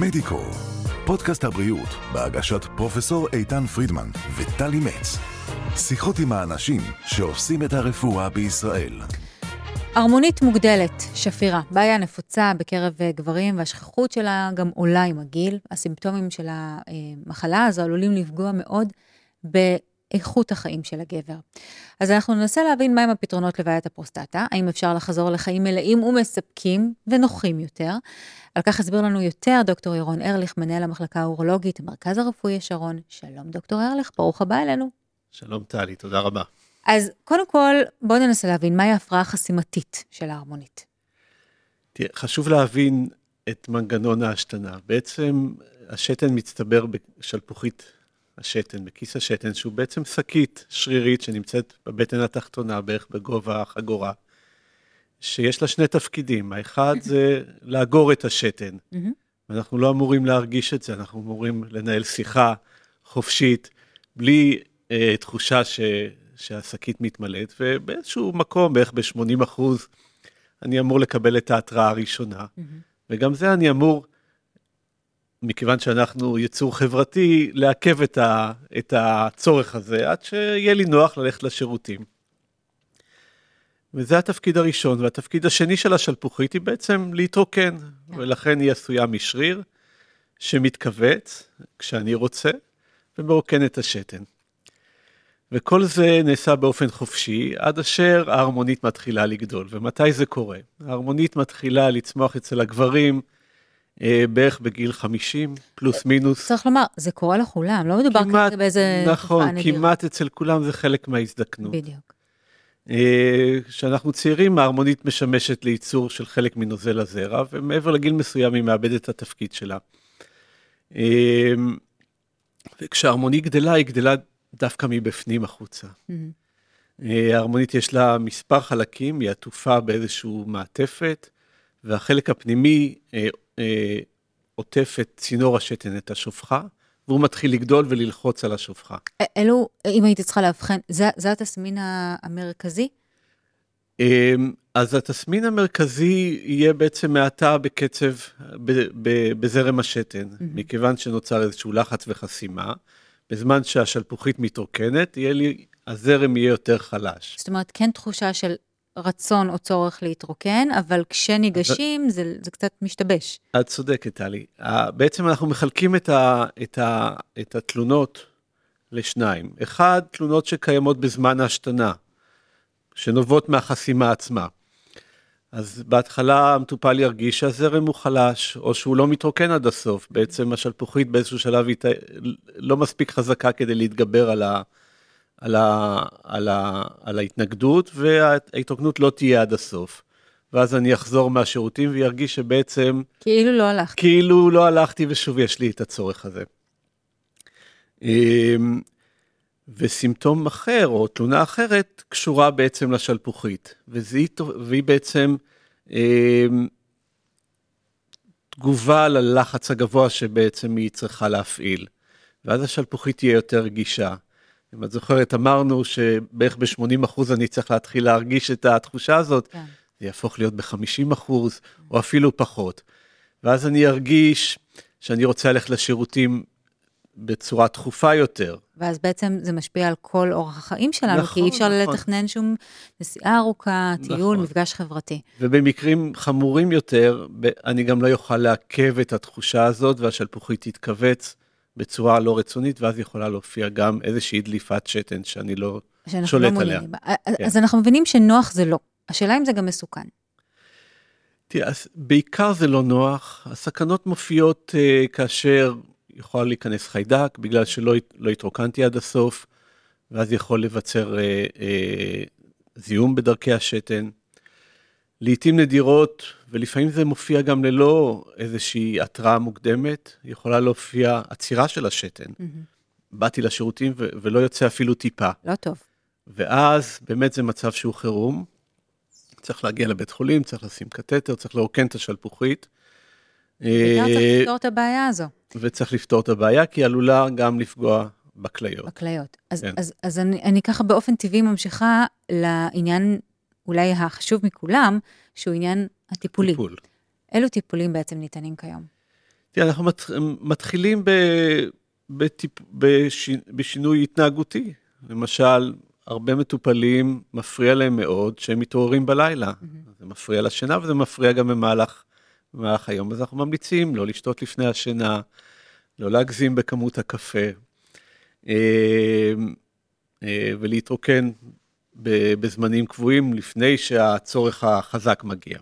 מדיקו, פודקאסט הבריאות בהגשת פרופסור איתן פרידמן וטלי מצ. שיחות עם האנשים שעושים את הרפואה בישראל. ערמונית מוגדלת, שפירה, בעיה נפוצה בקרב אה, גברים והשכיחות שלה גם עולה עם הגיל. הסימפטומים של המחלה הזו עלולים לפגוע מאוד באיכות החיים של הגבר. אז אנחנו ננסה להבין מהם הפתרונות לבעיית הפרוסטטה, האם אפשר לחזור לחיים מלאים ומספקים ונוחים יותר. על כך הסביר לנו יותר דוקטור ירון ארליך, מנהל המחלקה האורולוגית, המרכז הרפואי השרון. שלום דוקטור ארליך, ברוך הבא אלינו. שלום טלי, תודה רבה. אז קודם כל, בואו ננסה להבין מהי ההפרעה החסימתית של ההרמונית. תראה, חשוב להבין את מנגנון ההשתנה. בעצם השתן מצטבר בשלפוחית השתן, בכיס השתן, שהוא בעצם שקית שרירית שנמצאת בבטן התחתונה, בערך בגובה החגורה, שיש לה שני תפקידים. האחד זה לאגור את השתן. אנחנו לא אמורים להרגיש את זה, אנחנו אמורים לנהל שיחה חופשית, בלי אה, תחושה ש, שהשקית מתמלאת, ובאיזשהו מקום, בערך ב-80 אחוז, אני אמור לקבל את ההתראה הראשונה. וגם זה אני אמור מכיוון שאנחנו יצור חברתי, לעכב את, ה, את הצורך הזה עד שיהיה לי נוח ללכת לשירותים. וזה התפקיד הראשון, והתפקיד השני של השלפוחית היא בעצם להתרוקן, yeah. ולכן היא עשויה משריר שמתכווץ כשאני רוצה, ומרוקן את השתן. וכל זה נעשה באופן חופשי, עד אשר ההרמונית מתחילה לגדול. ומתי זה קורה? ההרמונית מתחילה לצמוח אצל הגברים, בערך בגיל 50, פלוס מינוס. צריך לומר, זה קורה לכולם, לא מדובר כרגע באיזה נכון, כמעט אצל כולם זה חלק מההזדקנות. בדיוק. אה, כשאנחנו צעירים, ההרמונית משמשת לייצור של חלק מנוזל הזרע, ומעבר לגיל מסוים היא מאבדת את התפקיד שלה. אה, וכשההרמונית גדלה, היא גדלה דווקא מבפנים החוצה. Mm-hmm. ההרמונית יש לה מספר חלקים, היא עטופה באיזושהי מעטפת, והחלק הפנימי אה, עוטף את צינור השתן, את השופחה, והוא מתחיל לגדול וללחוץ על השופחה. אלו, אם הייתי צריכה לאבחן, זה, זה התסמין המרכזי? אמ, אז התסמין המרכזי יהיה בעצם מעטה בקצב, ב, ב, בזרם השתן, mm-hmm. מכיוון שנוצר איזשהו לחץ וחסימה. בזמן שהשלפוחית מתרוקנת, יהיה לי, הזרם יהיה יותר חלש. זאת אומרת, כן תחושה של רצון או צורך להתרוקן, אבל כשניגשים זה, זה קצת משתבש. את צודקת, טלי. בעצם אנחנו מחלקים את, ה, את, ה, את התלונות לשניים. אחד, תלונות שקיימות בזמן ההשתנה, שנובעות מהחסימה עצמה. אז בהתחלה המטופל ירגיש שהזרם הוא חלש, או שהוא לא מתרוקן עד הסוף. בעצם השלפוחית באיזשהו שלב היא לא מספיק חזקה כדי להתגבר על, ה, על, ה, על, ה, על ההתנגדות, וההתרוקנות לא תהיה עד הסוף. ואז אני אחזור מהשירותים וירגיש שבעצם... כאילו לא הלכתי. כאילו לא הלכתי ושוב יש לי את הצורך הזה. אמ, וסימפטום אחר, או תלונה אחרת, קשורה בעצם לשלפוחית, והיא, והיא בעצם אה, תגובה ללחץ הגבוה שבעצם היא צריכה להפעיל. ואז השלפוחית תהיה יותר רגישה. אם את זוכרת, אמרנו שבערך ב-80 אחוז אני צריך להתחיל להרגיש את התחושה הזאת, כן. זה יהפוך להיות ב-50 אחוז, או אפילו פחות. ואז אני ארגיש שאני רוצה ללכת לשירותים בצורה תכופה יותר. ואז בעצם זה משפיע על כל אורח החיים שלנו, נכון, כי אי אפשר נכון. לתכנן שום נסיעה ארוכה, טיול, נכון. מפגש חברתי. ובמקרים חמורים יותר, אני גם לא אוכל לעכב את התחושה הזאת, והשלפוחית תתכווץ בצורה לא רצונית, ואז יכולה להופיע גם איזושהי דליפת שתן שאני לא שולט לא עליה. כן. אז אנחנו מבינים שנוח זה לא. השאלה אם זה גם מסוכן. תראה, בעיקר זה לא נוח. הסכנות מופיעות uh, כאשר יכול להיכנס חיידק, בגלל שלא לא התרוקנתי עד הסוף, ואז יכול לבצר uh, uh, זיהום בדרכי השתן. לעתים נדירות, ולפעמים זה מופיע גם ללא איזושהי התראה מוקדמת, יכולה להופיע עצירה של השתן. Mm-hmm. באתי לשירותים ו- ולא יוצא אפילו טיפה. לא טוב. ואז באמת זה מצב שהוא חירום. צריך להגיע לבית חולים, צריך לשים קתטר, צריך לרוקן את השלפוחית. וגם צריך אה, לפתור את הבעיה הזו. וצריך לפתור את הבעיה, כי היא עלולה גם לפגוע בכליות. בכליות. אז, כן. אז, אז אני, אני ככה באופן טבעי ממשיכה לעניין אולי החשוב מכולם, שהוא עניין הטיפולי. טיפול. אילו טיפולים בעצם ניתנים כיום? תראה, אנחנו מת, מתחילים ב, בטיפ, בש, בשינוי התנהגותי. למשל, הרבה מטופלים, מפריע להם מאוד שהם מתעוררים בלילה. Mm-hmm. זה מפריע לשינה וזה מפריע גם במהלך, במהלך היום. אז אנחנו ממליצים לא לשתות לפני השינה, לא להגזים בכמות הקפה, אה, אה, ולהתרוקן בזמנים קבועים לפני שהצורך החזק מגיע.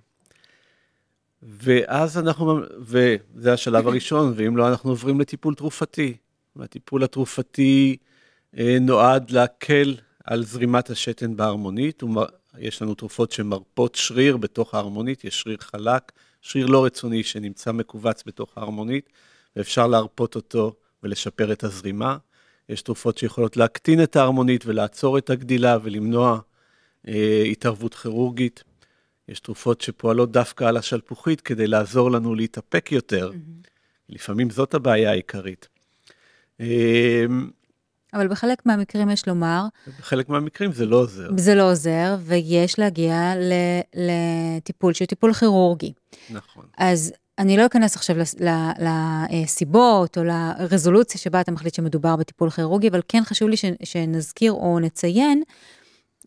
ואז אנחנו, וזה השלב הראשון, ואם לא, אנחנו עוברים לטיפול תרופתי. והטיפול התרופתי אה, נועד להקל על זרימת השתן בהרמונית. יש לנו תרופות שמרפות שריר בתוך ההרמונית, יש שריר חלק, שריר לא רצוני שנמצא מכווץ בתוך ההרמונית, ואפשר להרפות אותו ולשפר את הזרימה. יש תרופות שיכולות להקטין את ההרמונית ולעצור את הגדילה ולמנוע אה, התערבות כירורגית. יש תרופות שפועלות דווקא על השלפוחית כדי לעזור לנו להתאפק יותר. Mm-hmm. לפעמים זאת הבעיה העיקרית. אה, אבל בחלק מהמקרים יש לומר... בחלק מהמקרים זה לא עוזר. זה לא עוזר, ויש להגיע לטיפול שהוא טיפול כירורגי. נכון. אז אני לא אכנס עכשיו לסיבות או לרזולוציה שבה אתה מחליט שמדובר בטיפול כירורגי, אבל כן חשוב לי שנזכיר או נציין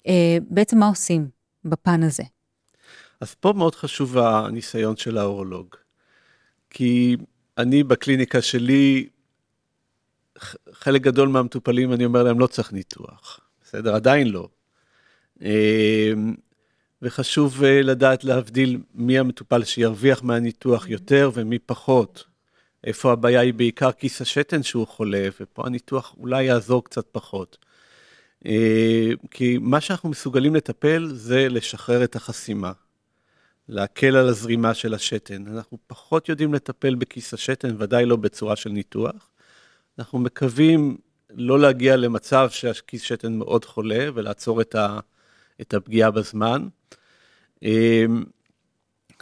אה, בעצם מה עושים בפן הזה. אז פה מאוד חשוב הניסיון של האורולוג. כי אני בקליניקה שלי, חלק גדול מהמטופלים, אני אומר להם, לא צריך ניתוח. בסדר? עדיין לא. וחשוב אה, לדעת להבדיל מי המטופל שירוויח מהניתוח יותר ומי פחות. איפה הבעיה היא בעיקר כיס השתן שהוא חולה, ופה הניתוח אולי יעזור קצת פחות. אה, כי מה שאנחנו מסוגלים לטפל זה לשחרר את החסימה, להקל על הזרימה של השתן. אנחנו פחות יודעים לטפל בכיס השתן, ודאי לא בצורה של ניתוח. אנחנו מקווים לא להגיע למצב שהכיס שתן מאוד חולה ולעצור את, ה, את הפגיעה בזמן. אמ,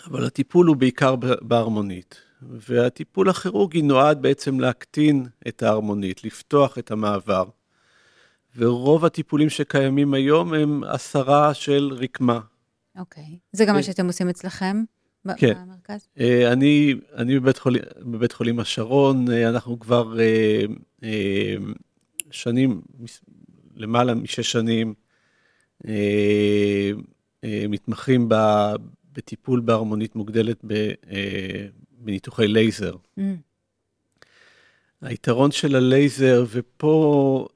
אבל הטיפול הוא בעיקר בהרמונית, והטיפול הכירורגי נועד בעצם להקטין את ההרמונית, לפתוח את המעבר. ורוב הטיפולים שקיימים היום הם הסרה של רקמה. אוקיי. Okay. זה גם מה שאתם עושים אצלכם? כן. במרכז? אה, אני, אני בבית, חולים, בבית חולים השרון, אה, אנחנו כבר אה, שנים, למעלה משש שנים, מתמחים בטיפול בהרמונית מוגדלת בניתוחי לייזר. Mm. היתרון של הלייזר, ופה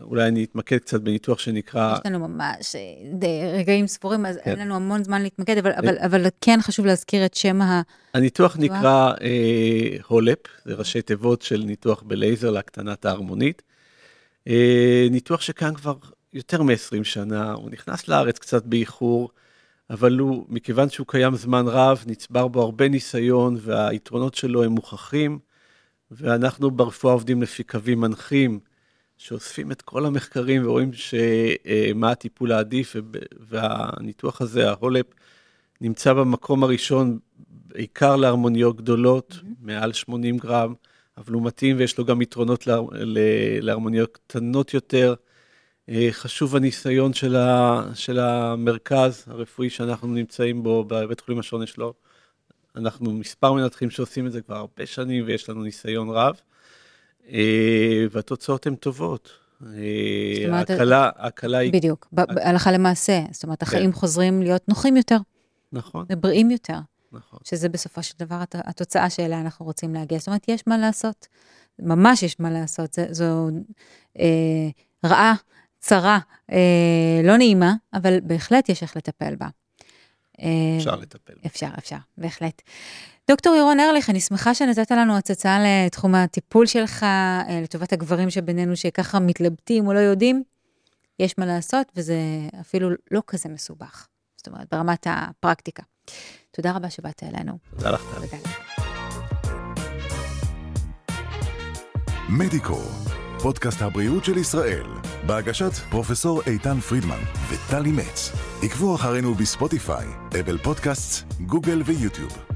אולי אני אתמקד קצת בניתוח שנקרא... יש לנו ממש אה, רגעים ספורים, אז כן. אין לנו המון זמן להתמקד, אבל, אבל, אבל כן חשוב להזכיר את שם ה... הניתוח נקרא אה, הולפ, זה ראשי תיבות של ניתוח בלייזר להקטנת ההרמונית. אה, ניתוח שקיים כבר יותר מ-20 שנה, הוא נכנס לארץ קצת באיחור, אבל הוא, מכיוון שהוא קיים זמן רב, נצבר בו הרבה ניסיון, והיתרונות שלו הם מוכחים, ואנחנו ברפואה עובדים לפי קווים מנחים. שאוספים את כל המחקרים ורואים מה הטיפול העדיף, והניתוח הזה, ההולפ, נמצא במקום הראשון, בעיקר להרמוניות גדולות, mm-hmm. מעל 80 גרם, אבל הוא מתאים ויש לו גם יתרונות להר... להרמוניות קטנות יותר. אה, חשוב הניסיון של, ה... של המרכז הרפואי שאנחנו נמצאים בו, בבית חולים השעון יש לו, אנחנו מספר מנתחים שעושים את זה כבר הרבה שנים ויש לנו ניסיון רב. אה, והתוצאות הן טובות. אה, ההקלה, ההקלה היא... בדיוק, הלכה למעשה. זאת אומרת, החיים כן. חוזרים להיות נוחים יותר. נכון. ובריאים יותר. נכון. שזה בסופו של דבר התוצאה שאליה אנחנו רוצים להגיע. זאת אומרת, יש מה לעשות. ממש יש מה לעשות. זה, זו אה, רעה, צרה, אה, לא נעימה, אבל בהחלט יש איך לטפל בה. אפשר לטפל. אפשר, אפשר, בהחלט. דוקטור ירון ארליך, אני שמחה שנתת לנו הצצה לתחום הטיפול שלך, אה, לטובת הגברים שבינינו שככה מתלבטים או לא יודעים. יש מה לעשות, וזה אפילו לא כזה מסובך. זאת אומרת, ברמת הפרקטיקה. תודה רבה שבאת אלינו. תודה לך. מדיקו, פודקאסט הבריאות של ישראל, בהגשת פרופסור איתן פרידמן וטלי מצ. עקבו אחרינו בספוטיפיי, אפל פודקאסט, גוגל ויוטיוב.